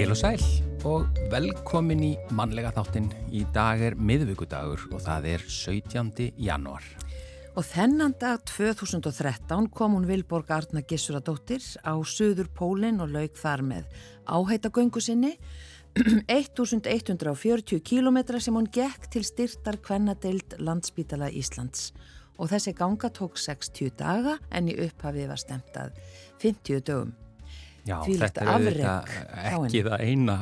Heil og sæl og velkomin í mannlega þáttinn. Í dag er miðvíkudagur og það er 17. januar. Og þennan dag 2013 kom hún Vilborg Arna Gissuradóttir á Suður Pólinn og lauk þar með áheitagöngu sinni 1140 kílometra sem hún gekk til styrtar kvennadeild landsbítala Íslands og þessi ganga tók 60 daga en í upphafi var stemt að 50 dögum. Já, þetta er auðvitað ekki það eina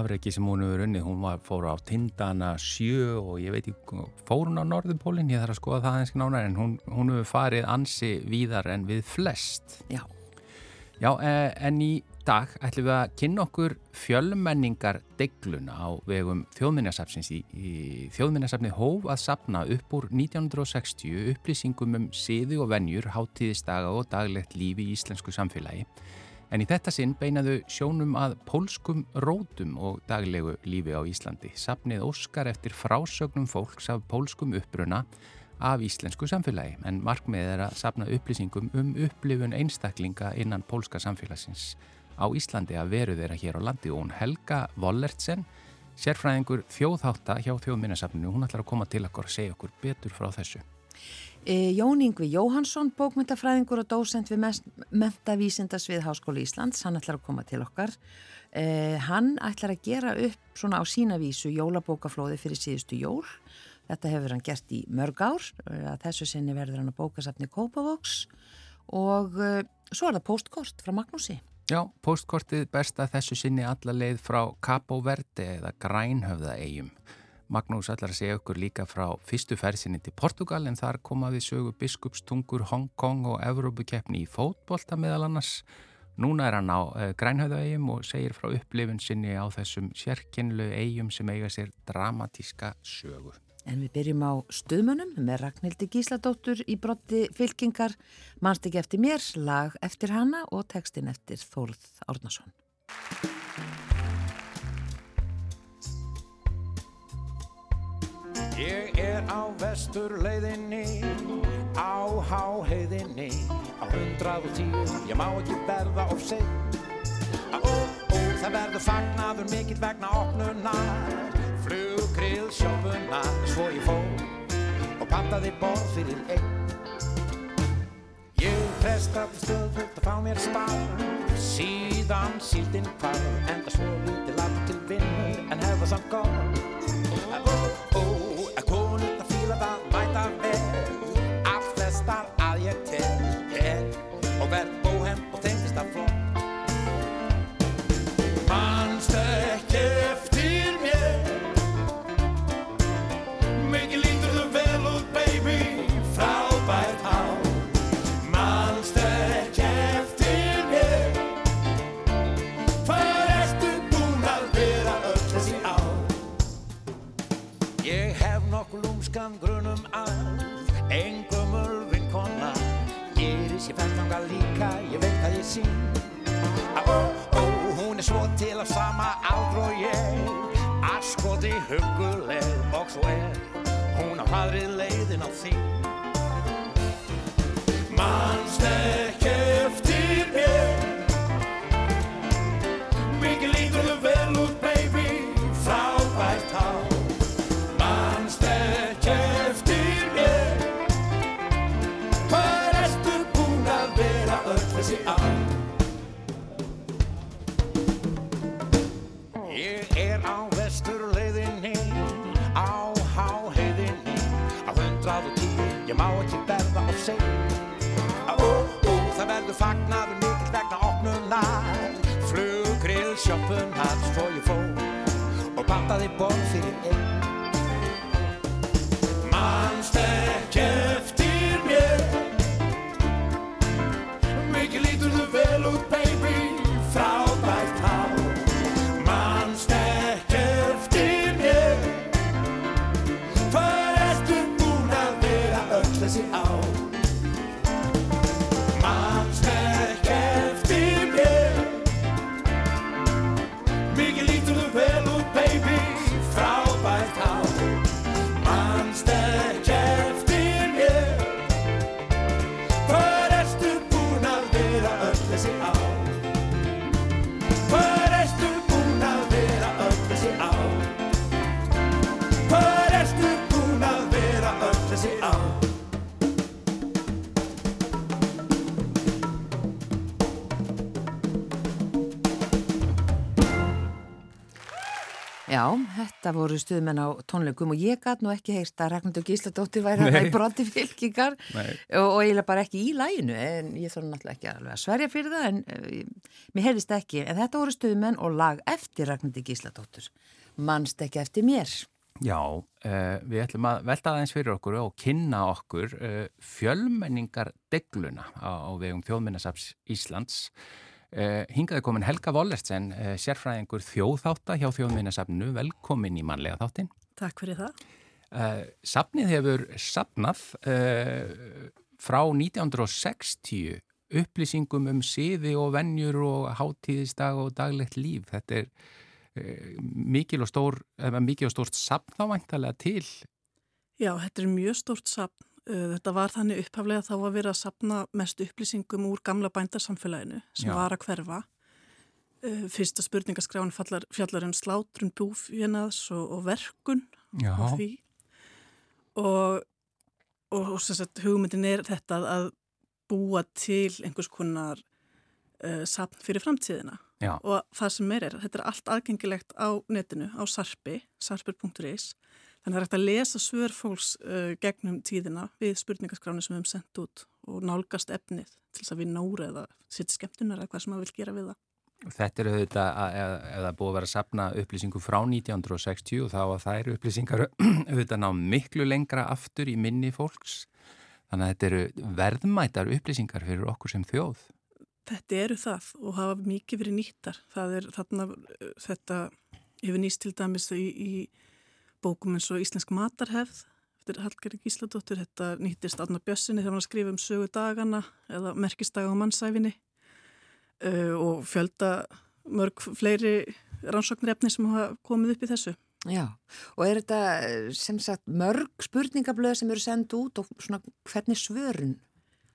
afreki sem hún hefur unnið. Hún var, fór á Tindana sjö og ég veit ekki, fór hún á Norðupólinn, ég þarf að skoða það eins og nánar, en hún, hún hefur farið ansi víðar en við flest. Já, Já, eh, en í dag ætlum við að kynna okkur fjölmenningar degluna á vegum þjóðminnarsafnsins í, í þjóðminnarsafni hóf að sapna upp úr 1960 upplýsingum um siði og venjur, hátíðistaga og daglegt lífi í íslensku samfélagi. En í þetta sinn beinaðu sjónum að pólskum rótum og daglegu lífi á Íslandi. Sapnið óskar eftir frásögnum fólks af pólskum uppruna af íslensku samfélagi en markmið er að sapna upplýsingum um upplifun einstaklinga innan pólska samfélagsins á Íslandi að veru þeirra hér á landi og hún Helga Wollertsen, sérfræðingur þjóðhátta hjá þjóðminnasafninu, hún ætlar að koma til okkur og segja okkur betur frá þessu. E, Jón Yngvi Jóhansson, bókmyndafræðingur og dósent við mentavísindasvið Háskóli Íslands, hann ætlar að koma til okkar. E, hann ætlar að gera upp svona á sína vísu jólabókaflóði fyrir síðustu jól. Þetta hefur hann gert í mörg ár, eh, að þessu sinni verður hann að bókasafni Kópavogs og e, svo er það postkort frá Magnúsi. Já, postkortið besta þessu sinni alla leið frá Capo Verde eða Grænhöfða eigum. Magnús ætlar að segja okkur líka frá fyrstu ferðsinni til Portugal en þar komaði sögu biskupstungur Hong Kong og Evrópukeppni í fótbolta meðal annars. Núna er hann á Grænhöfða eigum og segir frá upplifun sinni á þessum sérkynlu eigum sem eiga sér dramatíska sögu. En við byrjum á stuðmönnum með Ragnhildi Gísladóttur í brotti fylkingar, mannst ekki eftir mér, lag eftir hana og textin eftir Þórð Árnason. Ég er á vesturleiðinni, á háheiðinni, á hundrað og tíu, ég má ekki verða of seint. Ó, ó, það verður fagnaður mikill vegna opnunar, fluggril sjópunar, svo ég fór og pantaði borð fyrir einn. Ég prestaði stöðvöld að fá mér spar, síðan síldinn hvar, enda svo lítið land til vinnur en hefða samt góð. Ó, ó, þetta voru stuðmenn á tónleikum og ég gæt nú ekki heyrst að Ragnardur Gísladóttir væri að það í broti fylkingar. Og, og eiginlega bara ekki í læginu en ég þarf náttúrulega ekki að sverja fyrir það en uh, mér heyrðist ekki. En þetta voru stuðmenn og lag eftir Ragnardur Gísladóttir mannst ekki eftir mér. Já, uh, við ætlum að velta aðeins fyrir okkur og kynna okkur uh, fjölmenningar degluna á, á vegum þjóðminnasaps Íslands Uh, hingaði komin Helga Wollertsen, uh, sérfræðingur þjóðþátta hjá þjóðminnarsafnu, velkomin í manlega þáttin. Takk fyrir það. Uh, safnið hefur safnað frá 1960 upplýsingum um siði og vennjur og hátíðisdag og daglegt líf. Þetta er mikil og stór, mikil og stórt safn þá væntalega til. Já, þetta er mjög stórt safn þetta var þannig upphaflega þá að vera að sapna mest upplýsingum úr gamla bændarsamfélaginu sem Já. var að hverfa. Uh, fyrsta spurningaskráin fjallar um slátrun búfjönaðs og, og verkun Já. og því. Og, og, og sagt, hugmyndin er þetta að búa til einhvers konar uh, sapn fyrir framtíðina. Já. Og það sem er er, þetta er allt aðgengilegt á netinu, á sarpi, sarpur.is Þannig að það er hægt að lesa svör fólks uh, gegnum tíðina við spurningaskráni sem við hefum sendt út og nálgast efnið til þess að við nára eða sitt skemmtunar eða hvað sem maður vil gera við það. Þetta eru auðvitað að ef það búið að vera að sapna upplýsingu frá 1960 og þá að það eru upplýsingar auðvitað ná miklu lengra aftur í minni fólks. Þannig að þetta eru verðmætar upplýsingar fyrir okkur sem þjóð. Þetta eru það og hafa mikið verið nýttar. Það er þarna, þetta hefur nýst til dæmis í, í bókum eins og Íslensk matarhefð eftir Hallgeri Gísladóttur, þetta nýttist Adna Bjössinni þegar hann skrifið um sögu dagana eða merkistaga á mannsæfinni uh, og fjölda mörg fleiri rannsóknir efni sem hafa komið upp í þessu. Já, og er þetta sem sagt mörg spurningablöð sem eru sendið út og svona hvernig svörun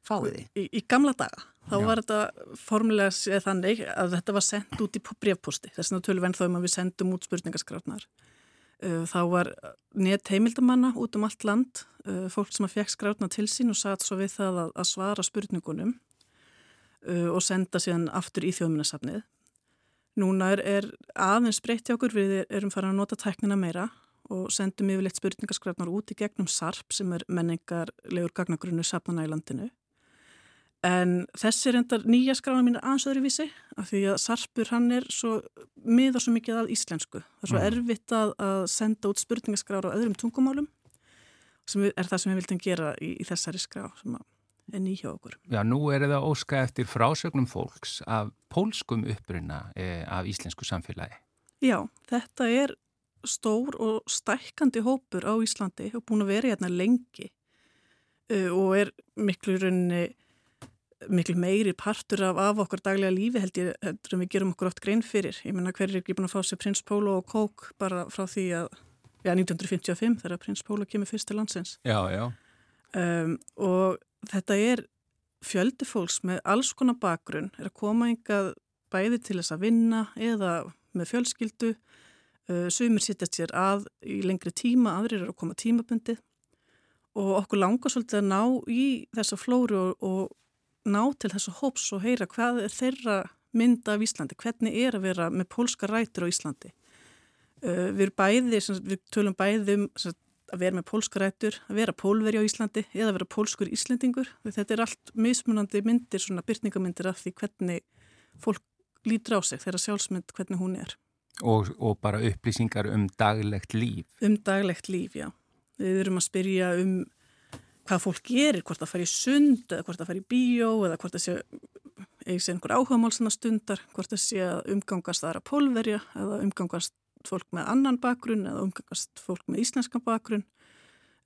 fáið þið? Í, í gamla daga, þá Já. var þetta formulega séð þannig að þetta var sendt út í brevposti, þess að tölvenn þó um að við sendum út spurningaskrafnar þá var nétt heimildamanna út um allt land, uh, fólk sem að fekk skrátna til sín og satt svo við það að, að svara spurningunum og senda síðan aftur í þjóðminnarsafnið. Núna er, er aðeins breytti okkur, við erum farin að nota tæknina meira og sendum yfirleitt spurningarskrafnar út í gegnum SARP sem er menningarlegur gagnagrunnu safnana í landinu. En þessi er endar nýja skrána mín aðeins öðru vísi af því að sarpur hann er svo miða svo mikið að íslensku. Það er svo mm. erfitt að, að senda út spurningaskrára á öðrum tungumálum sem er það sem við vildum gera í, í þessari skrá sem er nýja okkur. Já, nú er það óska eftir frásögnum fólks af pólskum uppruna e, af íslensku samfélagi. Já, þetta er stór og stækkandi hópur á Íslandi og búin að vera hérna lengi uh, og er miklu rauninni miklu meiri partur af, af okkar daglega lífi held ég en við gerum okkur oft grein fyrir. Ég menna hver er ekki búin að fá sér prins Pólo og Kók bara frá því að, já 1955 þegar prins Pólo kemur fyrst til landsins. Já, já. Um, og þetta er fjöldi fólks með alls konar bakgrunn er að koma yngað bæði til þess að vinna eða með fjölskyldu. Uh, sumir sittast sér að í lengri tíma, aðrir er að koma tímabundi og okkur langar svolítið að ná í þessa flóru og, og ná til þessu hóps og heyra hvað er þeirra mynda af Íslandi, hvernig er að vera með pólska rætur á Íslandi. Uh, við, bæði, við tölum bæði um að vera með pólska rætur, að vera pólveri á Íslandi eða að vera pólskur íslendingur. Þetta er allt mismunandi myndir, svona byrningamindir af því hvernig fólk lítur á sig þegar sjálfsmynd hvernig hún er. Og, og bara upplýsingar um daglegt líf. Um daglegt líf, já. Við erum að spyrja um hvað fólk gerir, hvort það fær í sund eða hvort það fær í bíó eða hvort það sé eða sé einhver áhugamál það stundar, hvort það sé að umgangast aðra pólverja eða umgangast fólk með annan bakgrunn eða umgangast fólk með íslenskan bakgrunn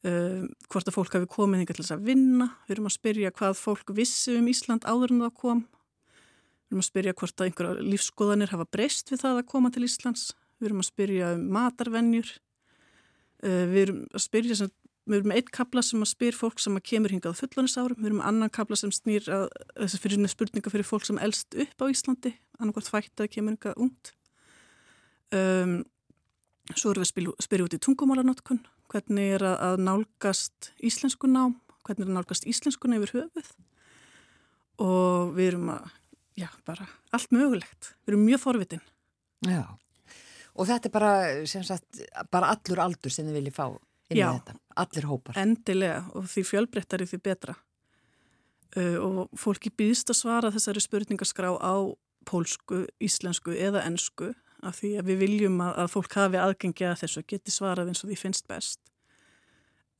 um, hvort að fólk hafi komið til þess að vinna, við erum að spyrja hvað fólk vissi um Ísland áður en það kom. Við erum að spyrja hvort að einhverja lífskoðanir hafa breyst við það að koma til Íslands. Við erum að spyrja um matarvenjur. Uh, við erum að spyrja Við erum eitt kabla sem að spyr fólk sem að kemur hingað fullanisárum, við erum annan kabla sem snýr að þessi fyrir spurninga fyrir fólk sem elst upp á Íslandi, annarkvært fætt að kemur hingað ungt. Um, svo erum við að spyrja út í tungumálanótkun, hvernig er að nálgast íslensku nám, hvernig er að nálgast íslenskuna yfir höfuð og við erum að, já, bara allt mögulegt. Við erum mjög forvitin. Já. Og þetta er bara, sem sagt, bara allur aldur sem þið viljið fá inn í þetta. Allir hópar. Endilega og því fjölbreyttari því betra. Uh, og fólki býðst að svara þessari spurningaskrá á pólsku, íslensku eða ensku af því að við viljum að, að fólk hafi aðgengi að þessu og geti svarað eins og því finnst best.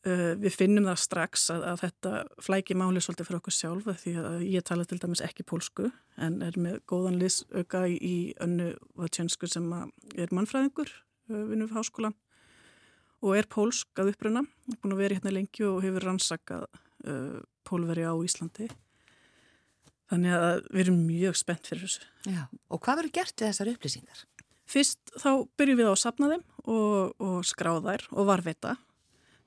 Uh, við finnum það strax að, að þetta flæki máli svolítið fyrir okkur sjálf af því að ég tala til dæmis ekki pólsku en er með góðan liðsauka í, í önnu vatsjönsku sem er mannfræðingur, uh, vinnur við háskólan og er pólsk að uppruna, búin að vera hérna lengi og hefur rannsakað uh, pólveri á Íslandi. Þannig að við erum mjög spennt fyrir þessu. Já. Og hvað verður gert við þessar upplýsingar? Fyrst þá byrjum við á að sapna þeim og, og skráðær og varveita.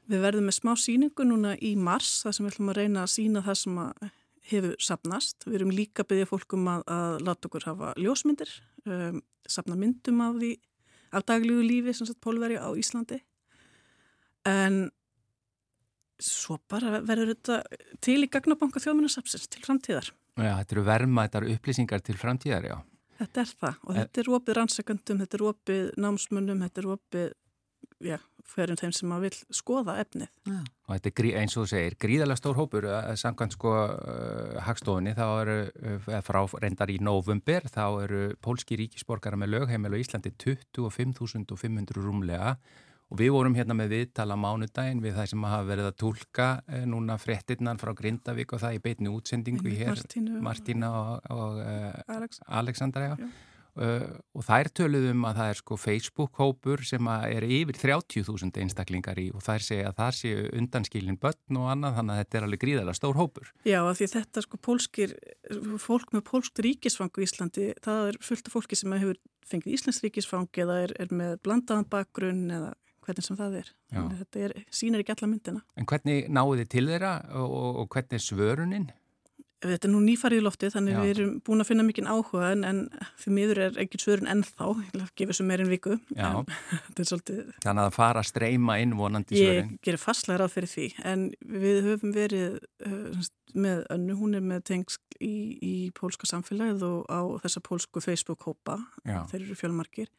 Við verðum með smá síningu núna í mars þar sem við ætlum að reyna að sína það sem að hefur sapnast. Við erum líka byggja fólkum að, að láta okkur hafa ljósmyndir, um, sapna myndum af af daglígu lífi sem sagt pólveri á Íslandi. En svo bara verður þetta til í gagnabanka þjóðminnarsapsins til framtíðar. Já, þetta eru verðmættar upplýsingar til framtíðar, já. Þetta er það og En- þetta er opið rannsakandum, þetta er opið námsmönnum, þetta er opið, já, hverjum þeim sem að vil skoða efnið. Já. Og þetta er eins og þú segir, gríðalega stór hópur, eh, samkvæmt sko uh, hagstofunni, þá eru uh, frá reyndar í november, þá eru pólski ríkisborgara með lögheimil á Íslandi 25.500 rúmlega og við vorum hérna með viðtala mánudaginn við það sem hafa verið að tólka uh, núna fréttinnan frá Grindavík og það í beitni útsendingu Einmitt hér, Martínu Martína og, og uh, Alex. Já. Uh, og þær töluðum að það er sko Facebook-hópur sem að er yfir 30.000 einstaklingar í og þær segja að það séu undanskilin börn og annað þannig að þetta er alveg gríðarlega stór hópur. Já, af því þetta sko pólskir, fólk með pólskt ríkisfang í Íslandi, það er fullt af fólki sem hefur fengið Íslands ríkisfang eða er, er með blandaðan bakgrunn eða hvernig sem það er. Þetta er, sýnir ekki alla myndina. En hvernig náðu þið til þeirra og, og, hvernig er svörunin? Þetta er nú nýfarið í loftið, þannig Já. við erum búin að finna mikinn áhuga en, en fyrir miður er ekki svörun ennþá, ég vil gefa þessu meirinn viku. En, svolítið Þannig að það fara að streyma inn vonandi Ég svörin. gerir fastlega ráð fyrir því en við höfum verið uh, með önnu, hún er með tengst í, í pólska samfélagið og á þessa pólsku Facebook-hópa, þeir eru fjölmarkir.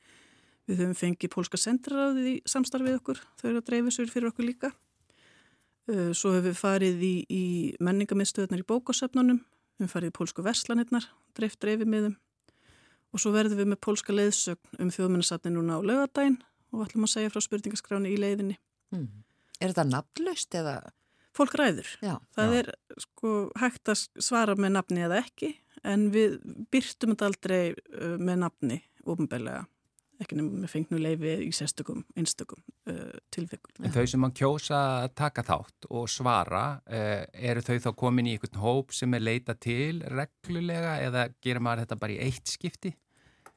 Við höfum fengið pólska sendiráðið í samstarfið okkur, þau eru að dreifa sér fyrir okkur líka. Uh, svo höfum við farið í, í menningamiðstöðunar í bókasöfnunum, við höfum farið í pólsku verslanirnar, dreift dreifið miðum og svo verðum við með pólska leiðsögn um þjóðmennarsatni núna á laugadaginn og við ætlum að segja frá spurningaskráni í leiðinni. Mm. Er þetta nafnlaust eða? Fólk ræður. Já. Það Já. er sko hægt að svara með nafni eða ekki en við byrtum þetta aldrei uh, með nafni ofinbeglega ekki nefnum með fengnu leifi í sérstökum einstökum uh, tilvikum. En þau sem að kjósa að taka þátt og svara, uh, eru þau þá komin í einhvern hóp sem er leita til reglulega eða gerir maður þetta bara í eitt skipti?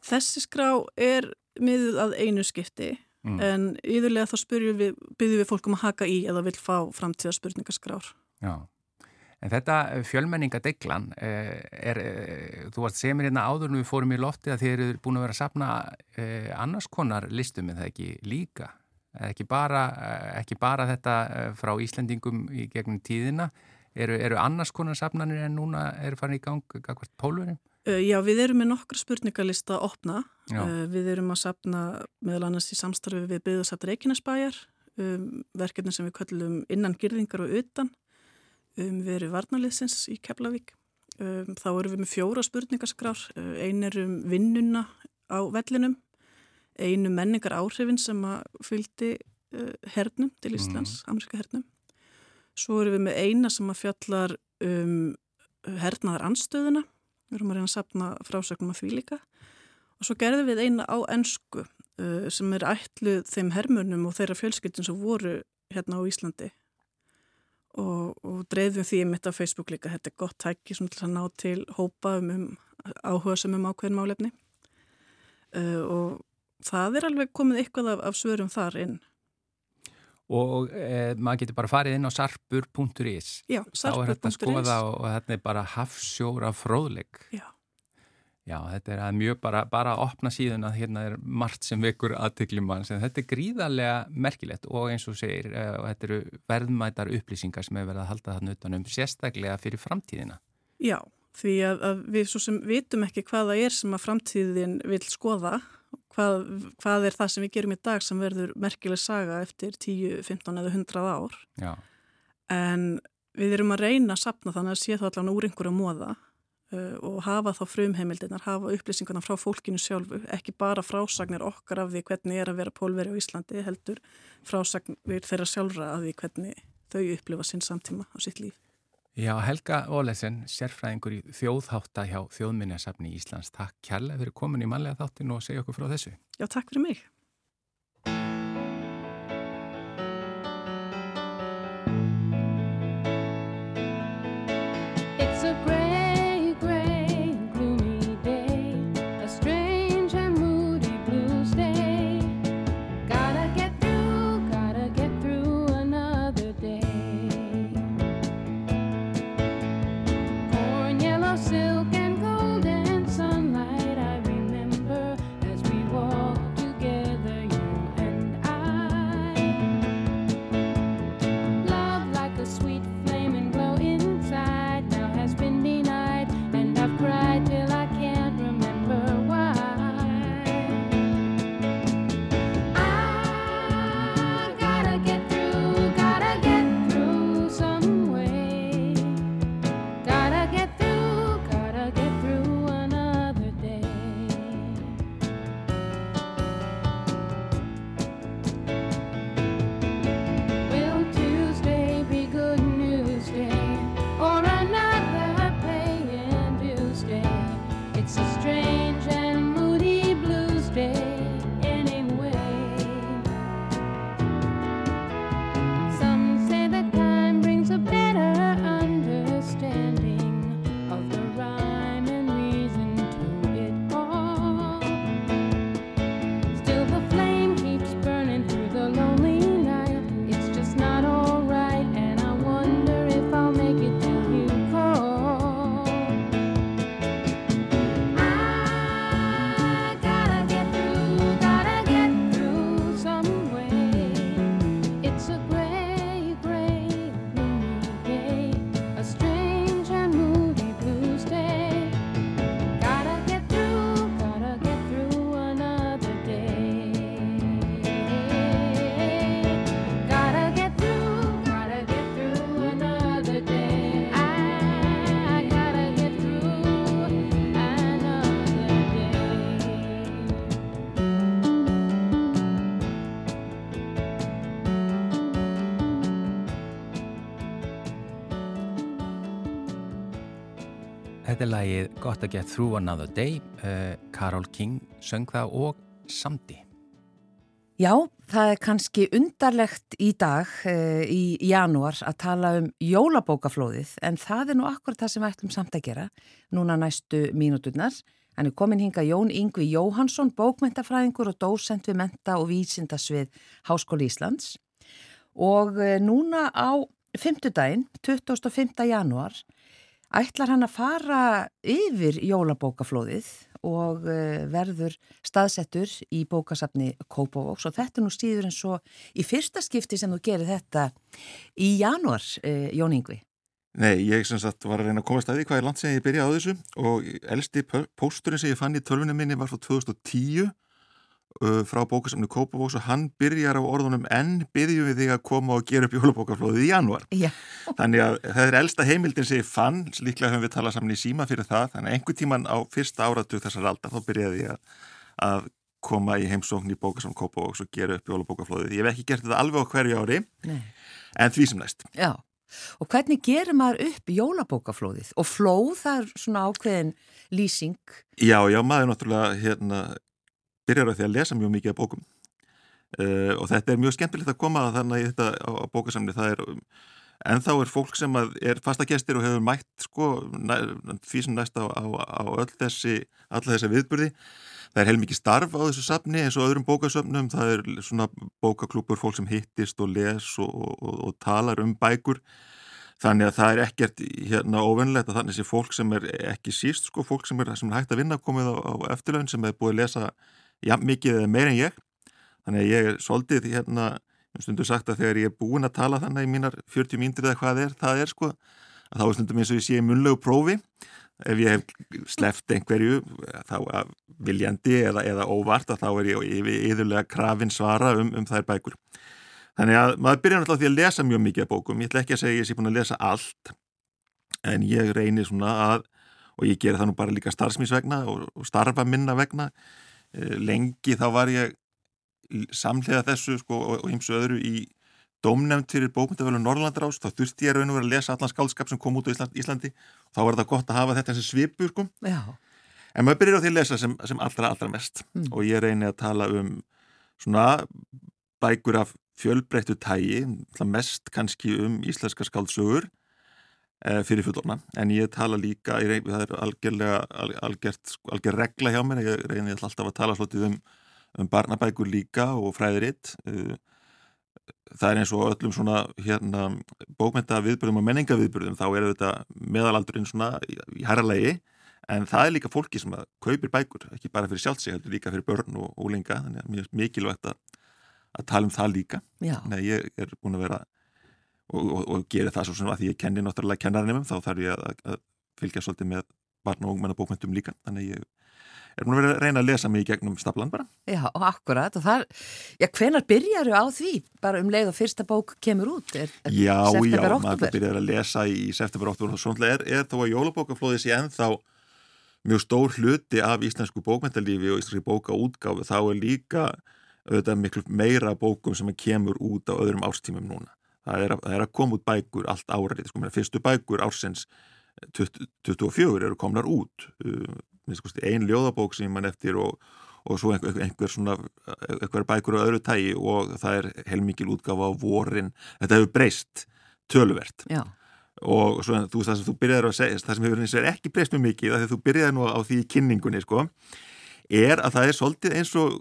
Þessi skrá er miðuð að einu skipti Mm. en yðurlega þá við, byrjum við fólk um að haka í eða vil fá framtíða spurningaskrár. Já, en þetta fjölmenningadeglan er, eh, þú varst mér hérna áður en við fórum í lofti að þið eru búin að vera að sapna eh, annars konar listum en það ekki líka. Ekki bara, eh, ekki bara þetta eh, frá Íslandingum í gegnum tíðina, eru, eru annars konar sapnanir en núna eru farin í gang hvert pólverið? Já, við erum með nokkra spurningalista opna. Já. Við erum að sapna meðal annars í samstarfi við byggðasatt Reykjanesbæjar, um, verkefni sem við köllum innan gyrðingar og utan. Um, við erum varnaliðsins í Keflavík. Um, þá erum við með fjóra spurningaskrár. Uh, ein er um vinnuna á vellinum, einu menningar áhrifin sem að fylgdi uh, hernum til Íslands, mm. amerska hernum. Svo erum við með eina sem að fjallar um hernaðar anstöðuna við erum að reyna að sapna frásögnum af því líka og svo gerðum við eina á ennsku uh, sem er ætluð þeim hermunum og þeirra fjölskyldin sem voru hérna á Íslandi og, og dreifðum því mitt á Facebook líka. Þetta er gott tæki svona til að ná til hópa um, um áhuga sem um ákveðin málefni. Uh, og það er alveg komið eitthvað af, af svörum þar inn. Og eh, maður getur bara farið inn á sarpur.is. Já, Þá er þetta skoða sarpur.is og, og þetta er bara hafsjóra fróðleik. Já, Já, þetta er mjög bara, bara að opna síðan að hérna er margt sem vekur aðtöklum mann sem þetta er gríðarlega merkilegt og eins og segir, og þetta eru verðmætar upplýsingar sem hefur verið að halda þarna utanum sérstaklega fyrir framtíðina. Já, því að, að við svo sem vitum ekki hvaða er sem að framtíðin vil skoða, hvað, hvað er það sem við gerum í dag sem verður merkileg saga eftir 10, 15 eða 100 ár Já. en við erum að reyna að sapna þannig að sé þá allavega úr einhverju móða uh, og hafa þá frumheimildinar, hafa upplýsingarna frá fólkinu sjálfu, ekki bara frásagnir okkar af því hvernig er að vera pólveri á Íslandi heldur frásagnir þeirra sjálfra af því hvernig þau upplifa sinn samtíma á sitt líf. Já, Helga Ólesen, sérfræðingur í þjóðhátta hjá Þjóðminniasafni Íslands. Takk kærlega fyrir komin í manlega þáttin og segja okkur frá þessu. Já, takk fyrir mig. Þetta er lagið Got to Get Through Another Day, uh, Carol King söng það og samdi. Já, það er kannski undarlegt í dag uh, í janúar að tala um jólabókaflóðið en það er nú akkurat það sem við ætlum samt að gera núna næstu mínúturnar. Hann er komin hinga Jón Yngvi Jóhansson, bókmentafræðingur og dósent við menta og vísindasvið Háskóli Íslands og uh, núna á fymtudaginn, 25. janúar ætlar hann að fara yfir jólabókaflóðið og eh, verður staðsettur í bókasafni Kópavóks og þetta nú stýður eins og í fyrsta skipti sem þú gerir þetta í januar, eh, Jón Yngvi. Nei, ég sem sagt var að reyna að komast að því hvað er land sem ég byrjaði á þessu og elsti pósturinn sem ég fann í tölvunum minni var frá 2010 Uh, frá bókasamni Kópavóks og hann byrjar á orðunum en byrjum við þig að koma og gera upp jólabókaflóðið í janúar Já. þannig að það er elsta heimildin sem ég fann líklega höfum við talað saman í síma fyrir það þannig að einhver tíman á fyrsta áratug þessar aldar þá byrjaði ég að, að koma í heimsókn í bókasamni Kópavóks og gera upp jólabókaflóðið. Ég hef ekki gert þetta alveg á hverju ári Nei. en því sem næst Já, og hvernig gerir maður upp jólabókaflóðið og flóð það er svona ákveðin lýsing Já, já, maður náttúrulega hérna byrjar á því að lesa mjög mikið af bókum. Uh, og þetta er mjög skemmtilegt að koma þannig í þetta á, á bókasamni það er, en þá er fólk sem er fastagestir og hefur mætt sko, því sem næst á, á, á öll þessi, alla þessi viðburði. Það er heilmikið starf á þessu safni eins og öðrum bókasöfnum, það er svona bókaklúpur, fólk sem hittist og les og, og, og talar um bækur. Þannig að það er ekkert hérna óvennlegt að þannig sé fólk sem er ekki síst sko, fólk sem er, sem er hægt að vinna komið á, á eftirlaun sem er búið að lesa jafn mikið eða meir en ég þannig að ég er svolítið hérna stundum sagt að þegar ég er búin að tala þannig í mínar 40 mínir eða hvað er, það er sko að þá er stundum eins og ég sé munlegu prófi ef ég hef sleft einhverju þá viljandi eða, eða óvart að þá er ég yfirlega krafin svara um, um þær bækur. Þannig að maður byrjar náttúrulega því að lesa mjög mikið af bókum. Ég ætla ekki að segja að ég sé búin að lesa allt en ég reynir svona að, og ég ger það nú bara líka starfsmísvegna og, og starfa minna vegna. Eh, lengi þá var ég samlega þessu sko, og eins og öðru í domnefnd fyrir bókmyndafölu Norrlandarás þá þurfti ég raun og verið að lesa allan skálskap sem kom út á Íslandi, þá var þetta gott að hafa þetta sem svipur sko. en maður byrjar á því að lesa sem, sem allra allra mest. Mm. og ég reyni að tala um svona bækur af fjölbreyttu tægi mest kannski um íslenska skáldsögur fyrir fullorna en ég tala líka, ég reyni, það er algjörlega algjört, algjör regla hjá mér. Ég reyni alltaf að tala slótið um, um barnabækur líka og fræðiritt. Uh, það er eins og öllum svona hérna, bókmynda viðbyrðum og menninga viðbyrðum þá er þetta meðalaldurinn svona í herralegi en það er líka fólki sem að kaupir bækur, ekki bara fyrir sjálfsig heldur líka fyrir börn og ólinga þannig að mjög mikilvægt að, að tala um það líka. Nei, ég er búin að vera og, og, og gera það svo sem að því ég kenni náttúrulega kennarinnum þá þarf ég að, að fylgja svolítið með barn og ungmenna bókmyndum líka þannig ég er búin að vera að reyna að lesa mig í gegnum staplan bara. Já, og akkurat og það, já, hvenar byrjar þú á því bara um leið og fyrsta bók kemur út? Er, er já, já, maður byrjar að lesa í september 8 og svona er, er þó að jólabókaflóðis ég ennþá mjög stór hluti af íslensku bókmyndalífi og íslensku bókaútgáfi þá er líka auðvitað miklu meira bókum sem kemur út á öðrum ástímum núna. Það er að, það er að koma út bækur allt árið, sko, fyrstu bækur ársins 24 eru komnar út einn ljóðabók sem mann eftir og, og svo einhver, einhver svona einhver bækur á öðru tægi og það er heilmikil útgafa á vorin þetta hefur breyst töluvert Já. og svo þú, það sem þú byrjaði að segja, það sem hefur ekki breyst mjög mikið, það er þú byrjaði nú á því kynningunni sko er að það er svolítið eins og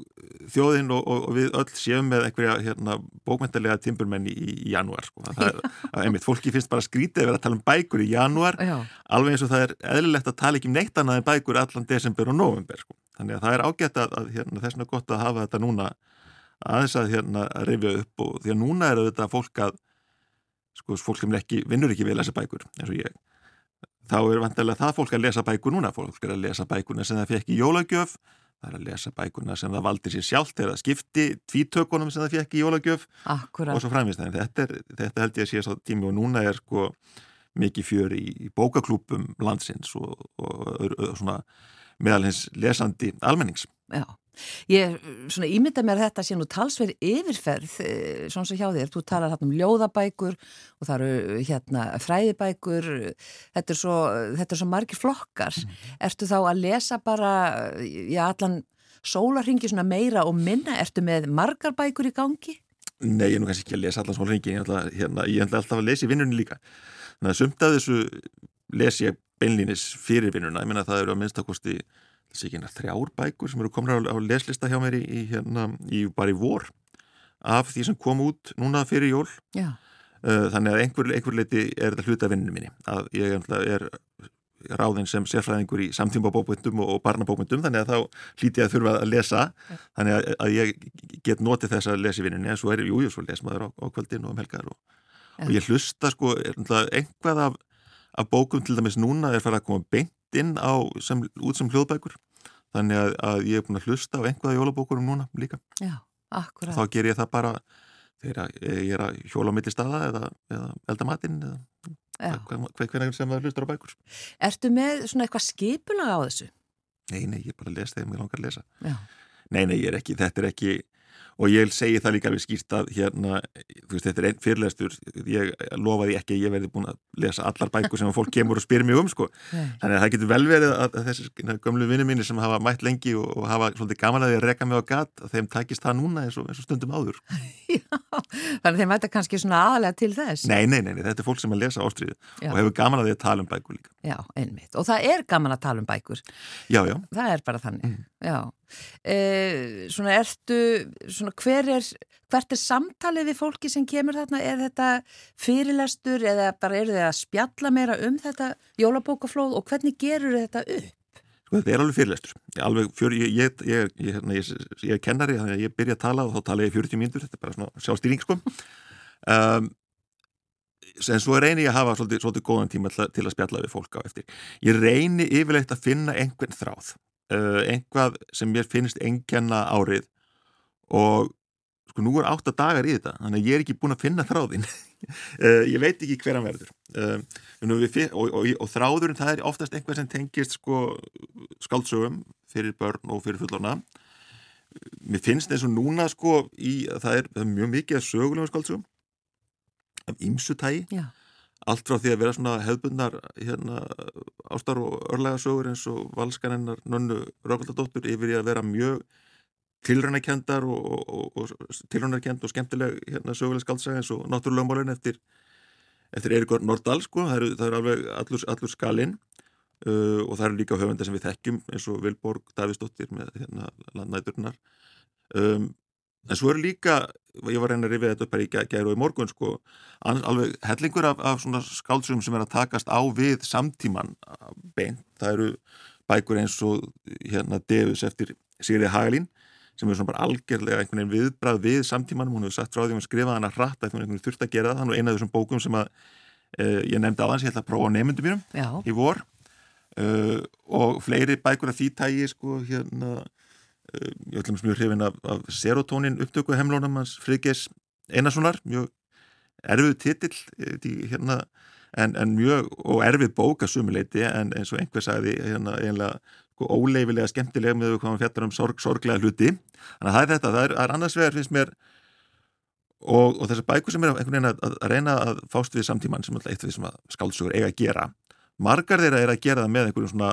þjóðin og, og, og við öll séum með einhverja hérna, bókmyndalega timburmenn í, í janúar sko. það er, að, einmitt, fólki finnst bara skrítið að vera að tala um bækur í janúar Já. alveg eins og það er eðlilegt að tala ekki um neitt annað en bækur allan desember og november sko. þannig að það er ágætt að, að hérna, þess vegna gott að hafa þetta núna aðeins að hérna, reyfja upp og því að núna er þetta fólk að sko, fólk sem ekki, vinnur ekki við að lesa bækur eins og ég þá er vantilega það fólk að lesa bækur núna. Fólk er að lesa bækurna sem það fekk í jólagjöf það er að lesa bækurna sem það valdi sér sjálft eða skipti tvítökunum sem það fekk í jólagjöf Akkurat. og svo framvist þetta, þetta held ég að sé svo tími og núna er sko mikið fjör í, í bókaklúpum landsins og, og, og svona meðal hins lesandi almennings. Já Ég svona ímynda mér þetta sé nú talsverð yfirferð eh, svona svo hjá þér, þú talar hérna um ljóðabækur og það eru hérna fræðibækur, þetta er svo, þetta er svo margir flokkar. Mm. Ertu þá að lesa bara, já allan sólarhingi svona meira og minna, ertu með margar bækur í gangi? Nei, ég er nú kannski ekki að lesa allan sólarhingi, ég er hérna, alltaf að lesa í vinnunni líka. Þannig að sumt að þessu les ég beinlínis fyrir vinnuna, ég menna að það eru að minnstakosti þessi ekki þrjár bækur sem eru komin á, á leslista hjá mér í, hérna, í bara í vor af því sem kom út núna fyrir jól Já. Uh, þannig að einhver, einhver leiti er þetta hluta vinninu minni að ég er ráðinn sem sérfræðingur í samtíma bókmyndum og barnabókmyndum þannig að þá hlíti ég að þurfa að lesa Já. þannig að, að ég get notið þess að lesa í vinninu en svo er, jú, jú, svo les maður á, á kvöldin og um helgar og, og ég hlusta sko einhvað af, af bókum til dæmis núna er farið að koma beint inn á sem, út sem hljóðbækur. Þannig að, að ég er búin að hlusta á einhverja jólabókurum núna líka. Já, akkurat. Þá ger ég það bara þegar ég er að hjóla á milli staða eða, eða elda matinn eða hvernig sem það hlustar á bækur. Ertu með svona eitthvað skipulag á þessu? Nei, nei, ég er bara að lesa þegar ég langar að lesa. Já. Nei, nei, ég er ekki, þetta er ekki og ég segi það líka alveg skýrt að hérna, veist, þetta er einn fyrirlestur. Ég lofaði ekki að ég verði búin að lesa allar bækur sem fólk kemur og spyr mér um sko. þannig að það getur vel verið að þessi gömlu vinnu mínir sem hafa mætt lengi og, og hafa svolítið gaman að því að reka mig á gat að þeim takist það núna eins og, eins og stundum áður. Já, þannig að þeim mæta kannski svona aðalega til þess. Nei, nei, nei, nei, þetta er fólk sem að lesa ástriðu og hefur gaman að því að tala um bækur líka. Já, einmitt, og það er gaman að tala um bækur Já, já Það er bara þannig, mm. já e, svona ertu svona hver er, hvert er samtalið við fólki sem kemur þarna, er þetta fyrirlestur eða bara eru þið að spjalla meira um þetta jólabókaflóð og hvernig gerur þetta upp? Sko þetta er alveg fyrirlestur, alveg fjör, ég, ég, ég, hérna, ég er kennari þannig að ég byrja að tala og þá tala ég 40 mínútur, þetta er bara svona sjálfstýring sko um, en svo reyni ég að hafa svolítið, svolítið góðan tíma til, að spjalla við fólk á eftir. Ég reyni yfirleitt að finna einhvern þráð, uh, einhvað sem mér finnst engjanna árið og sko nú er átta dagar í þetta, þannig að ég er ekki búin að finna þráðin. uh, ég veit ekki hver hann verður. Uh, og, og, og þráðurinn það er oftast einhver sem tengist sko skáldsögum fyrir börn og fyrir fullorna. Mér finnst eins og núna sko í, það er, það er mjög mikið að sögulegum skáldsögum af ymsutægi allt frá því að vera svona hefðbundnar hérna, ástar og örlega sögur eins og valskarinnar nönnu Röfaldadóttur yfir í að vera mjög tilrænakendar og, og, og tilrænakend og skemmtileg hérna, söguleg skaldsaga eins og náttúrulegumálun eftir, eftir Eiríkur Nordal sko, það eru, það eru alveg allur, allur skalinn. Uh, og það eru líka höfundar sem við þekkjum eins og Vilborg Davistóttir með hérna, landnæturnar. Um, en svo eru líka ég var reyna að rifja þetta upp í gæru og í morgun sko, alveg hellingur af, af svona skáldsum sem er að takast á við samtíman beint, það eru bækur eins og hérna Devis eftir Sigriði Hagalín sem er svona bara algjörlega einhvern veginn viðbrað við samtímanum, hún hefur sagt frá því að hún skrifaði hana hratt að einhvern veginn þurft að gera það, hann var eina af þessum bókum sem að uh, ég nefndi á hans, ég ætla að prófa á nefndum mínum í vor. Uh, og fleiri bækur af því tægi sko hérna Eh, ég ætlum mjög hrifin af, af serotonin upptöku heimlónum hans Friðgeis Einarssonar mjög erfið titill eh, hérna, en, en mjög og erfið bóka sumuleiti en eins og einhver sagði hérna, einlega sko, óleifilega skemmtilega með hvað hann fjallar um sorg, sorglega hluti. Þannig að það er þetta, það er, er annars vegar finnst mér og, og þessar bækur sem er einhvern veginn að, að reyna að fást við samtíman sem er eitt af því sem skálsugur eiga að gera. Margar þeirra er að gera það með einhverjum svona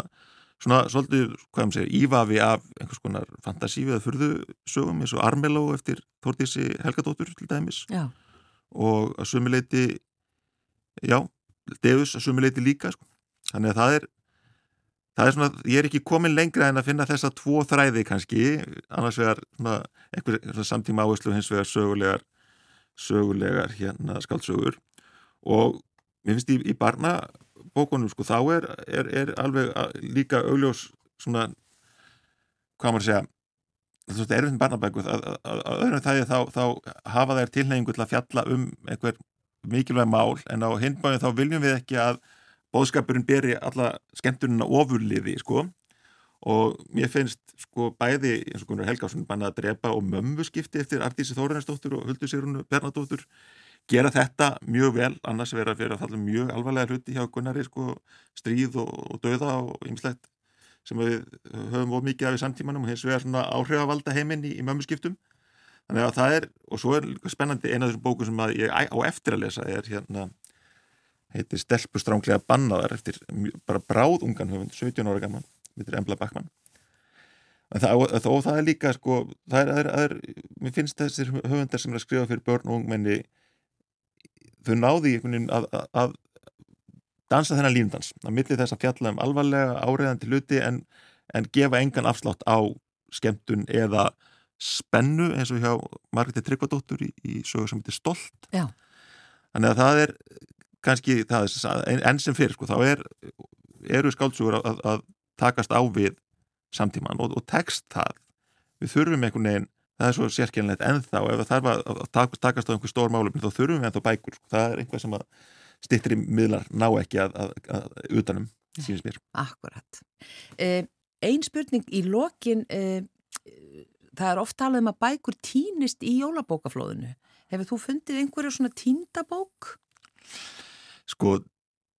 svona svolítið, hvað ég segir, ívafi af einhvers konar fantasífið að fyrðu sögum eins og Armeló eftir Þórtísi Helgadóttur til dæmis já. og að sömuleiti já, Deus að sömuleiti líka sko. þannig að það er það er svona, ég er ekki komin lengra en að finna þessa tvo þræði kannski annars vegar svona, einhver samtíma áherslu hins vegar sögulegar sögulegar hérna skaldsögur og mér finnst í, í barna bókunum sko, þá er, er, er alveg líka augljós svona, hvað maður segja þetta er erfinn barnabæku að, að, að öðrum þægi þá, þá hafa þær tilhengu til að fjalla um einhver mikilvæg mál en á hinbáðin þá viljum við ekki að bóðskapurinn beri alla skemmtunina ofurliði sko. Og mér finnst sko bæði eins og Gunnar Helgáfsson bannað að drepa og mömmu skipti eftir Artísi Þóraðarsdóttur og Huldur Sigrunu Bernadóttur gera þetta mjög vel annars vera fyrir að falla mjög alvarlega hluti hjá Gunnari sko, stríð og, og döða og ymslegt sem við höfum of mikið af í samtímanum og hins vegar svona áhrifavalda heiminn í, í mömmuskiptum. Þannig að það er, og svo er spennandi eina af þessum bóku sem ég á eftir að lesa er hérna heitir Stelpustránglega bannaðar eftir bara bráð ungan höfund, 17 ára gaman mitur Embla Backmann það, og, og það er líka sko það er, það er, það er, mér finnst þessir höfundar sem er að skrifa fyrir börn og ungmenni þau náði að, að, að dansa þennan lífndans að milli þess að fjalla um alvarlega áreðandi hluti en, en gefa engan afslátt á skemmtun eða spennu eins og hjá Margreði Tryggvadóttur í, í sögur sem heitir Stolt Já. þannig að það er kannski það er enn sem fyrir sko, þá er, eru skáltsugur að, að takast á við samtíman og, og text það við þurfum einhvern veginn það er svo sérkjörnlegt ennþá ef það þarf að takast á einhver stór málum þá þurfum við ennþá bækur sko. það er einhver sem að stittri miðlar ná ekki að, að, að, utanum sínist mér Akkurat eh, Einn spurning í lokin eh, það er oft talað um að bækur týnist í jólabókaflóðinu hefur þú fundið einhverju svona týndabók? Sko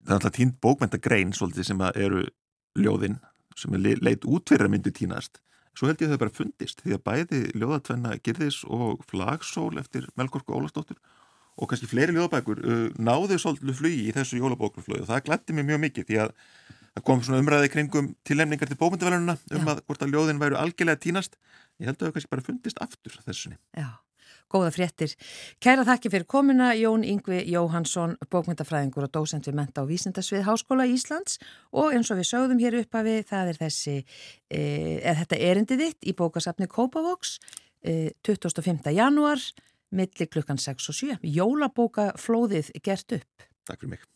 það er alltaf týnd bókmyndagrein svolítið sem eru ljóðinn sem er leit út fyrir að myndu týnast Svo held ég að þau bara fundist því að bæði ljóðatvenna Girðis og Flagsól eftir Melgorku Ólastóttur og kannski fleiri ljóðabækur uh, náðu svolítið flugi í þessu jólabókurflögu og það glætti mér mjög mikið því að það kom svona umræði kringum tillemningar til bókmyndavelununa um Já. að hvort að ljóðin væru algjörlega tínast. Ég held að þau kannski bara fundist aftur þessunni. Já góða fréttir. Kæra þakki fyrir komuna Jón Yngvi Jóhansson, bókmyndafræðingur og dósent við menta á Vísindasvið Háskóla Íslands og eins og við sögðum hér upp að við, það er þessi, e, eða þetta erindi þitt í bókasafni Kópavox e, 25. januar, milli klukkan 6 og 7. Jólabókaflóðið gert upp. Takk fyrir mig.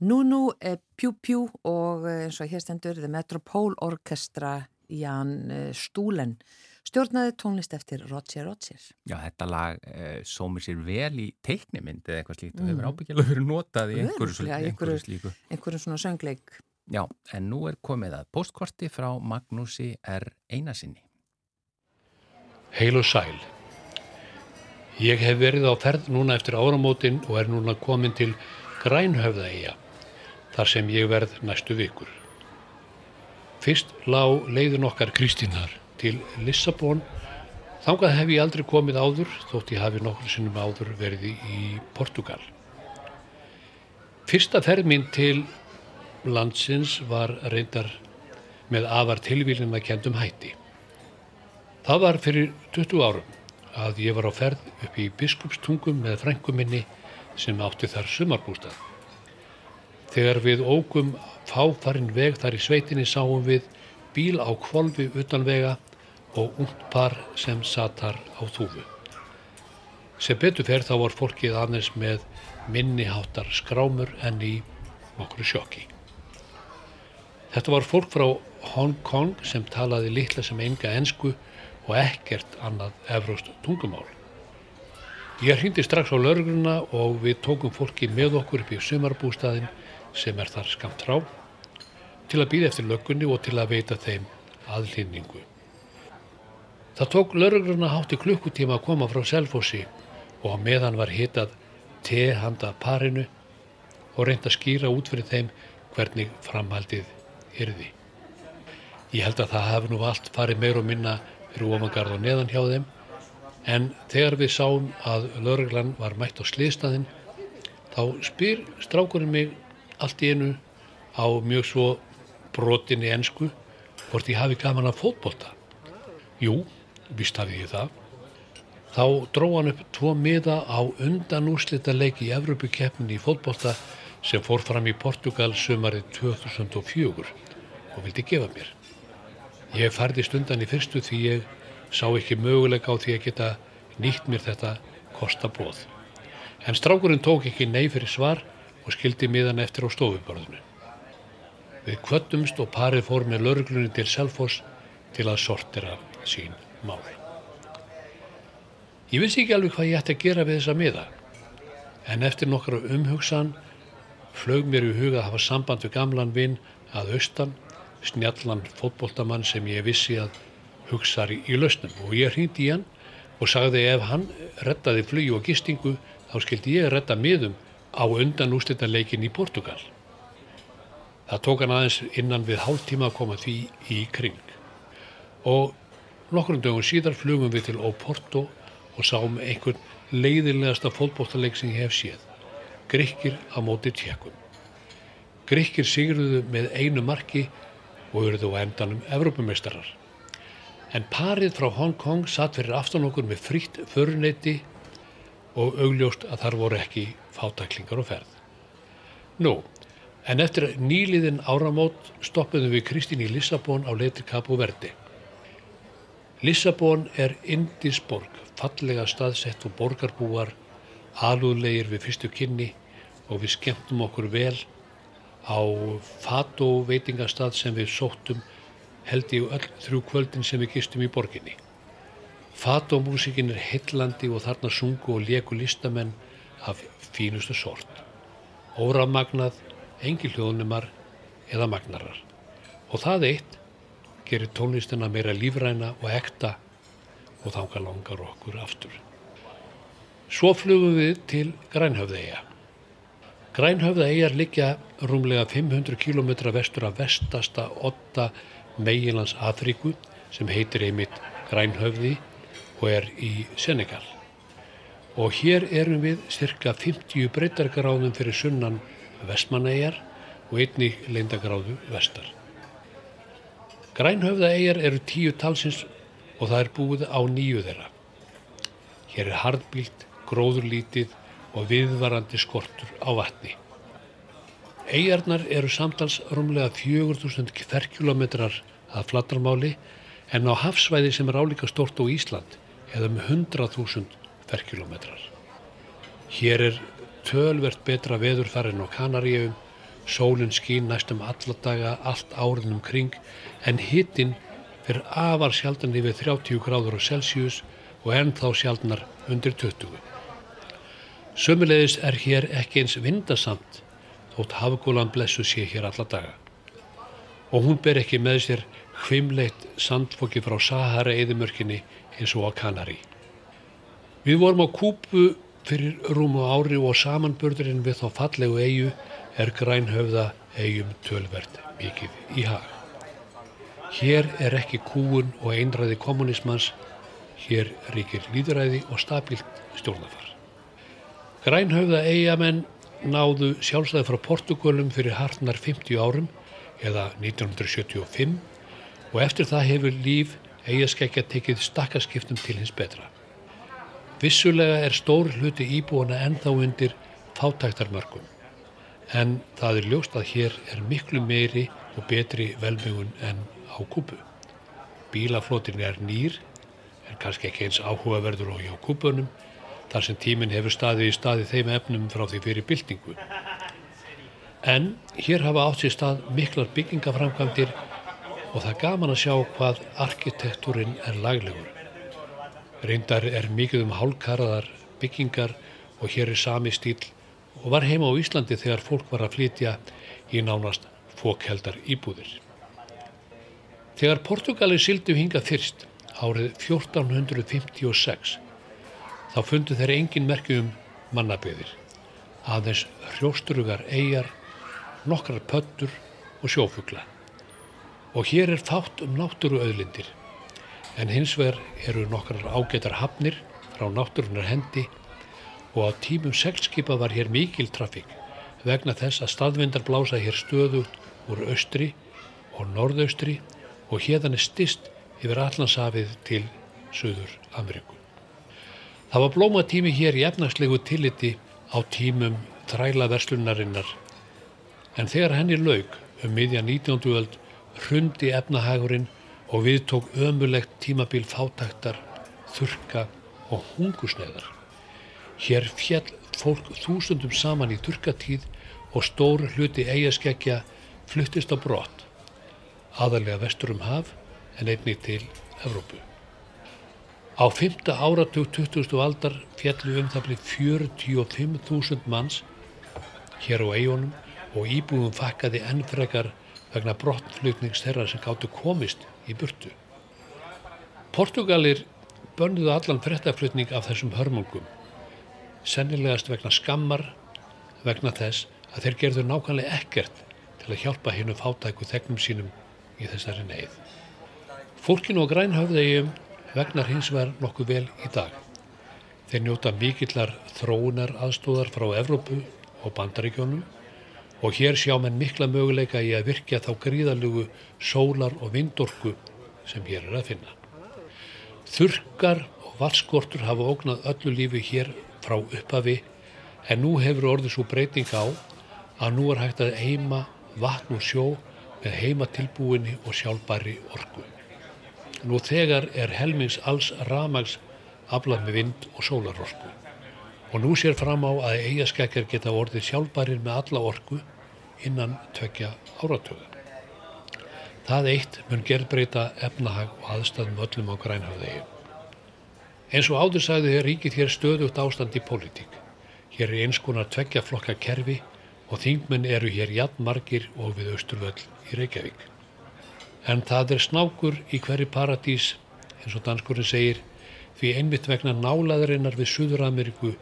Nunu, eh, Pjú Pjú og eins og hér stendur The Metropole Orchestra Jan eh, Stúlen stjórnaði tónlist eftir Roger Roger. Já, þetta lag eh, sómir sér vel í teiknimynd eða eitthvað slíkt mm. og hefur ábyggjala verið notað í einhverju, einhverju slíku. Einhverju svona söngleik. Já, en nú er komið að postkorti frá Magnúsi R. Einarsinni. Heil og sæl. Ég hef verið á ferð núna eftir áramótin og er núna komin til Grænhöfðaegja, þar sem ég verð næstu vikur. Fyrst lág leiðin okkar Kristínar til Lissabon. Þangað hef ég aldrei komið áður, þótt ég hafi nokkur sinnum áður verið í Portugal. Fyrsta ferð mín til landsins var reyndar með afar tilvílin að kendum hætti. Það var fyrir 20 árum að ég var á ferð upp í biskupstungum með frænguminni sem átti þar sumarbústað. Þegar við ógum fáfarinn veg þar í sveitinni sáum við bíl á kvolvi utan vega og ungt par sem satar á þúfu. Sem betur fer þá var fólkið aðeins með minniháttar skrámur en í nokkru sjokki. Þetta var fólk frá Hong Kong sem talaði litla sem enga ensku og ekkert annað efraust tungumál. Ég hrýndi strax á laurugluna og við tókum fólki með okkur upp í sumarbústaðin sem er þar skamt rá til að býða eftir löggunni og til að veita þeim aðlýningu. Það tók laurugluna hátti klukkutíma að koma frá Selfossi og á meðan var hitað te handa parinu og reynda að skýra út fyrir þeim hvernig framhaldið yrði. Ég held að það hafi nú allt farið meir og minna fyrir ofangarð og neðan hjá þeim en þegar við sáum að lauruglan var mætt á sliðstæðin þá spyr strákurinn mig allt í einu á mjög svo brotinni ensku hvort ég hafi gaman að fótbolta. Jú, vist hafi ég það. Þá dró hann upp tvo miða á undan úrslita leiki í Evropakeppnin í fótbolta sem fór fram í Portugal sömarið 2004 og vildi gefa mér. Ég færðist undan í fyrstu því ég sá ekki möguleika á því að geta nýtt mér þetta kostabóð. En strákurinn tók ekki nei fyrir svar og skildi miðan eftir á stofuborðinu. Við kvöttumst og parið fór með lauruglunni til Selfoss til að sortera sín máli. Ég vissi ekki alveg hvað ég ætti að gera við þessa miða en eftir nokkru umhugsan flög mér í huga að hafa samband við gamlan vinn að austan, snjallan fótboltamann sem ég vissi að hugsaði í lausnum og ég hrýndi í hann og sagði ef hann rettaði flug og gistingu þá skildi ég retta miðum á undan úslitanleikin í Portugal. Það tók hann aðeins innan við hálf tíma að koma því í kring og nokkrum dögum síðar flugum við til Oporto og sáum einhvern leiðilegasta fótbolltaleik sem ég hef séð. Grykkir á móti tjekkum. Grykkir sigruðu með einu marki og eruðu á endanum Evrópumeistarar. En parið frá Hong Kong satt fyrir aftan okkur með frítt föruneyti og augljóst að þar voru ekki fátaklingar og ferð. Nú, en eftir nýliðin áramót stoppuðum við Kristín í Lissabon á leitri Kapu Verdi. Lissabon er Indisborg, fallega staðsett og borgarbúar, alúðlegir við fyrstu kynni og við skemmtum okkur vel á Fato veitingastad sem við sóttum held ég öll þrjú kvöldin sem við gistum í borginni. Fato músikin er hillandi og þarna sungu og leku listamenn af fínustu sort. Óramagnað, engi hljóðnumar eða magnarar. Og það eitt gerir tónlistina meira lífræna og ekta og þánga langar okkur aftur. Svo flugum við til Grænhöfðeia. Grænhöfðaeyjar liggja rúmlega 500 km vestur af vestasta 8 meginlands Afríku sem heitir einmitt Grænhöfði og er í Senegal. Og hér erum við cirka 50 breytargráðum fyrir sunnan vestmannaeyjar og einni leindagráðu vestar. Grænhöfðaeyjar eru tíu talsins og það er búið á nýju þeirra. Hér er hardbílt, gróðurlítið og viðvarandi skortur á vatni. Eyjarnar eru samtals rúmlega 4000 kverkjulometrar að flattarmáli en á hafsvæði sem er álíka stort á Ísland eða um 100.000 kverkjulometrar. Hér er tölvert betra veður þar en á Kanaríum, sólinn skín næstum alladaga allt áriðnum kring en hittinn fyrir afar sjaldan yfir 30 gráður á Celsius og ennþá sjaldnar undir 20. Sömulegis er hér ekki eins vindasamt þótt hafgólan blessu sé hér alla daga. Og hún ber ekki með sér hvimleitt sandfóki frá Sahara eðimörkinni eins og á Kanari. Við vorum á Kúpu fyrir rúmu ári og samanbörðurinn við þá fallegu eigu er grænhöfða eigum tölvert mikið í hag. Hér er ekki kúun og einræði kommunismans, hér ríkir líðræði og stabilt stjórnafar. Grænhöfða eigamenn náðu sjálfstæði frá Portugalum fyrir hartnar 50 árum eða 1975 og eftir það hefur líf eigaskeggja tekið stakkaskiptum til hins betra. Vissulega er stór hluti íbúana ennþá undir fátæktarmörgum en það er ljóst að hér er miklu meiri og betri velmögun en á kúpu. Bílaflótin er nýr en kannski ekki eins áhugaverður og hjá kúpunum þar sem tíminn hefur staðið í staði þeim efnum frá því fyrir byltingu. En hér hafa átt sér stað miklar byggingaframkvæmdir og það er gaman að sjá hvað arkitektúrin er laglegur. Reyndar er mikið um hálkaraðar byggingar og hér er sami stíl og var heima á Íslandi þegar fólk var að flytja í nánast fókheldar íbúðir. Þegar Portugali sildu hinga fyrst árið 1456 þá fundu þeir engin merki um mannabyðir, aðeins hrjóstrugar eigjar, nokkrar pöttur og sjófugla. Og hér er fátt um náttúru auðlindir, en hins vegar eru nokkrar ágætar hafnir frá náttúrunar hendi og á tímum seglskipa var hér mikil trafík vegna þess að staðvindar blása hér stöðugt úr austri og norðaustri og hérðan er stist yfir allansafið til Suður Ameríku. Það var blómatími hér í efnagslegu tilliti á tímum þrælaverslunarinnar en þegar henni laug um miðja 19. öld hrundi efnahagurinn og við tók ömulegt tímabil fátæktar, þurka og hungusneðar. Hér fjall fólk þúsundum saman í þurkatíð og stór hluti eigaskeggja fluttist á brott, aðalega vestur um haf en einni til Evrópu. Á fymta áratug 20. aldar fjallu um það blið 45.000 manns hér á eigunum og íbúum fakkaði ennfrekar vegna brottflutnings þeirra sem gáttu komist í burtu. Portugalir bönnuðu allan frettaflutning af þessum hörmungum, sennilegast vegna skammar, vegna þess að þeir gerðu nákvæmlega ekkert til að hjálpa hennu fátæku þegnum sínum í þessari neyð. Fólkinu á grænhöfðegjum vegnar hins vegar nokkuð vel í dag. Þeir njóta mikillar þróunar aðstóðar frá Evrópu og bandaríkjónum og hér sjá menn mikla möguleika í að virkja þá gríðalugu sólar og vindorku sem hér er að finna. Þurkar og valskortur hafa ógnað öllu lífi hér frá upphafi en nú hefur orðið svo breyting á að nú er hægt að heima vatn og sjó með heima tilbúinni og sjálfbæri orku. Nú þegar er helmings alls ramags aflað með vind og sólarorku og nú sér fram á að eigaskekkjar geta orðið sjálfbærir með alla orku innan tvekja áratöga. Það eitt mun gerðbreyta efnahag og aðstæðum öllum á grænhafðegi. Eins og áður sagði þér ríkið hér stöðugt ástand í pólitík. Hér er eins konar tvekja flokka kerfi og þingmenn eru hér jafn margir og við Östurvöll í Reykjavík. En það er snákur í hverju paradís, eins og danskurinn segir, því einmitt vegna nálaðurinnar við Suður-Ameríku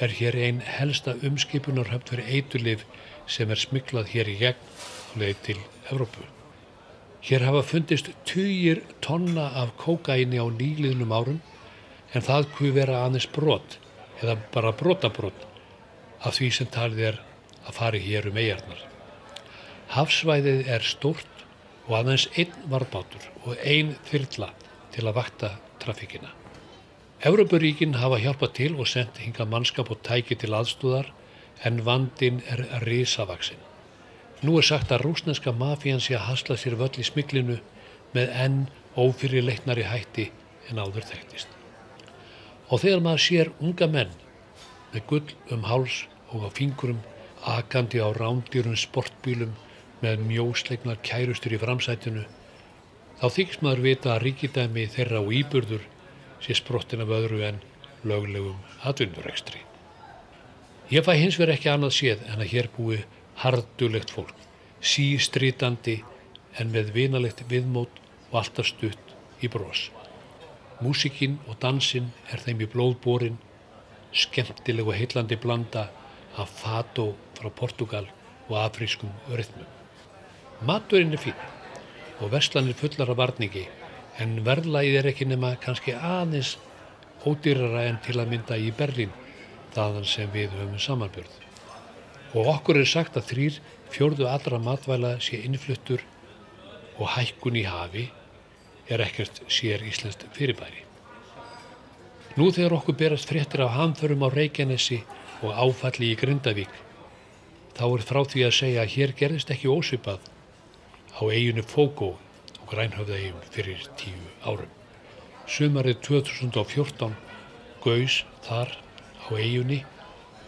er hér einn helsta umskipunarhöfn fyrir eitulif sem er smiklað hér í gegn og leið til Evrópu. Hér hafa fundist týjir tonna af kókaini á nýliðnum árum en það kuð vera aðeins brot eða bara brotabrot af því sem talið er að fari hér um eigarnar. Hafsvæðið er stórt og aðeins einn varðbátur og einn þyrla til að vakta trafíkina. Európaríkin hafa hjálpað til og sendt hinga mannskap og tæki til aðstúðar en vandin er risavaksinn. Nú er sagt að rúsneska mafían sé að hasla sér völl í smiklinu með enn ófyrir leiknari hætti en áður þekktist. Og þegar maður sér unga menn með gull um háls og á fingurum akandi á rándýrum sportbílum með mjósleiknar kærustur í framsætinu þá þykist maður vita að ríkidæmi þeirra og íburður sé sprottin af öðru en löglegum atvinnurekstri. Ég fæ hins vegar ekki annað séð en að hér búi hardulegt fólk, sístrítandi en með vinalegt viðmót og alltaf stutt í brós. Músikinn og dansinn er þeim í blóðbórin, skemmtileg og heillandi blanda af fató frá Portugal og afrískum rytmum. Maturinn er fín og verslanir fullar af varningi en verðlægið er ekki nema kannski aðeins ódýrara en til að mynda í Berlín þaðan sem við höfum samanbjörð. Og okkur er sagt að þrýr fjörðu allra matvæla sé innfluttur og hækkun í hafi er ekkert sér íslenskt fyrirbæri. Nú þegar okkur berast fréttir af hamförum á Reykjanesi og áfalli í Grindavík, þá er frá því að segja að hér gerðist ekki ósipað á eiginu Fógó og Grænhöfðaegjum fyrir tíu árum. Sumarið 2014 gaus þar á eiginni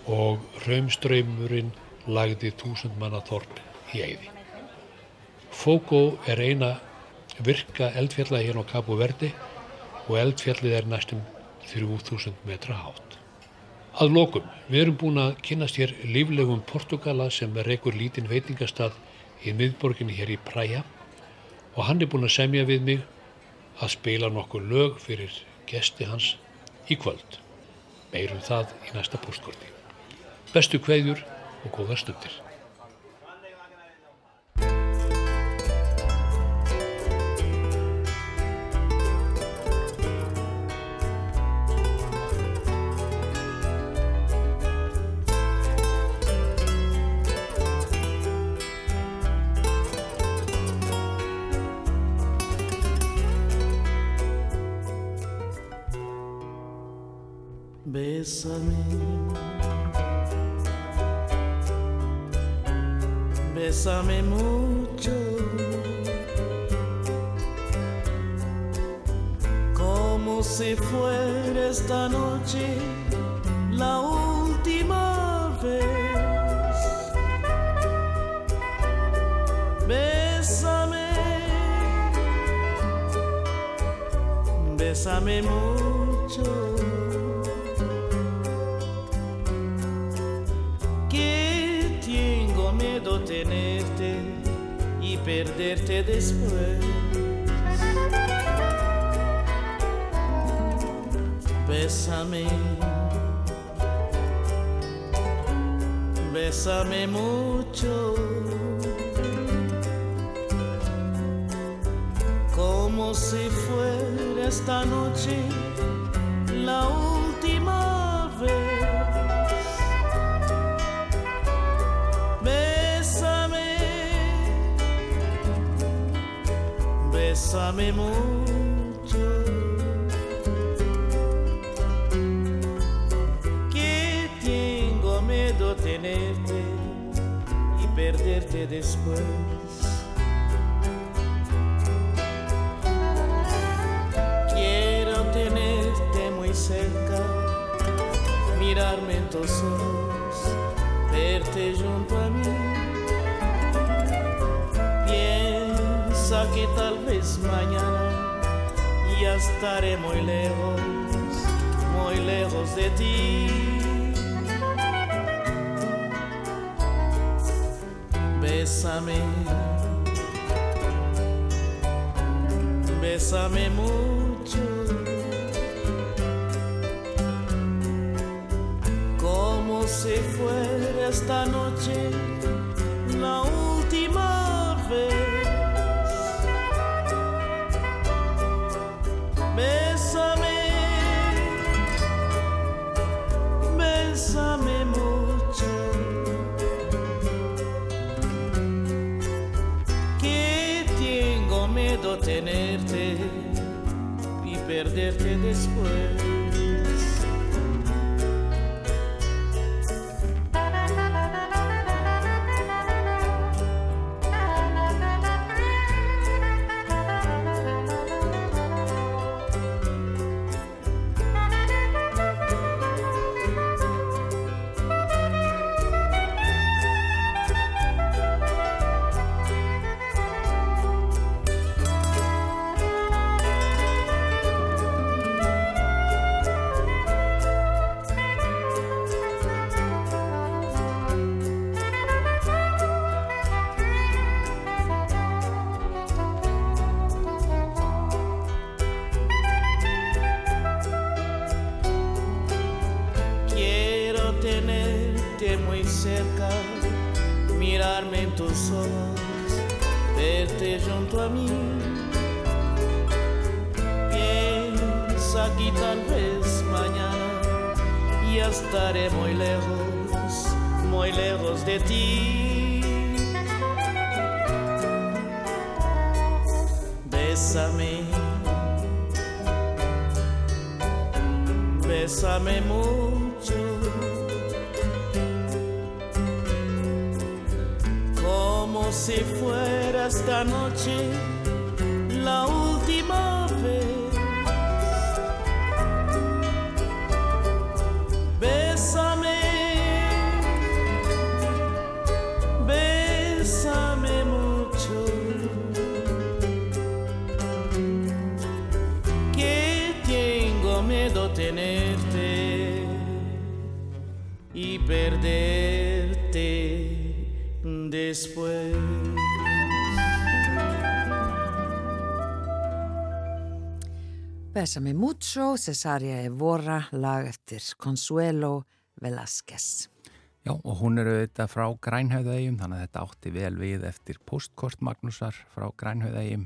og raumströymurinn lagði þúsund manna þorp í eigði. Fógó er eina virka eldfjalla hérna á Kapu Verdi og eldfjallið er næstum 3000 metra hátt. Að lokum, við erum búin að kynast hér líflegum Portugala sem reykur lítinn veitingastað í miðborginni hér í Praia og hann er búin að semja við mig að spila nokkur lög fyrir gesti hans í kvöld. Meirum það í næsta postkorti. Bestu kveðjur og góða stundir. Tenerte y perderte después. Bésame, bésame mucho, como si fuera esta noche la última bésame mucho. Que tengo miedo tenerte y perderte después. Quiero tenerte muy cerca, mirarme en tus ojos, verte junto a mí. Ya estaré muy lejos, muy lejos de ti. Bésame, bésame mucho. Como si fuera esta noche si fuera esta noche la última vez. Bésame, bésame mucho. Que tengo miedo tenerte y perderte después. Besame Mucho, Cesaria Evora, lag eftir Consuelo Velázquez. Já, og hún eru þetta frá Grænhauðaegjum, þannig að þetta átti vel við eftir postkort Magnúsar frá Grænhauðaegjum.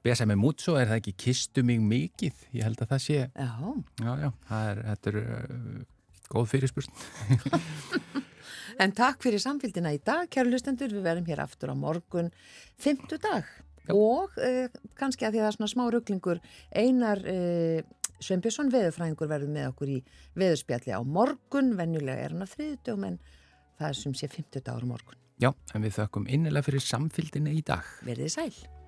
Besame Mucho, er það ekki Kistu mig mikið? Ég held að það sé, Já, já, já, það er, þetta er uh, góð fyrirspurn. en takk fyrir samfélgina í dag, kæru hlustendur, við verðum hér aftur á morgun, fymtu dag. Já. Og uh, kannski að því að það er svona smá rugglingur, Einar uh, Sveinbjörnsson veðurfræðingur verður með okkur í veðurspjalli á morgun, venjulega er hann að þriðdögum en það er sem sé fymtu dagur á morgun. Já, en við þökkum innilega fyrir samfélginni í dag. Verðið sæl.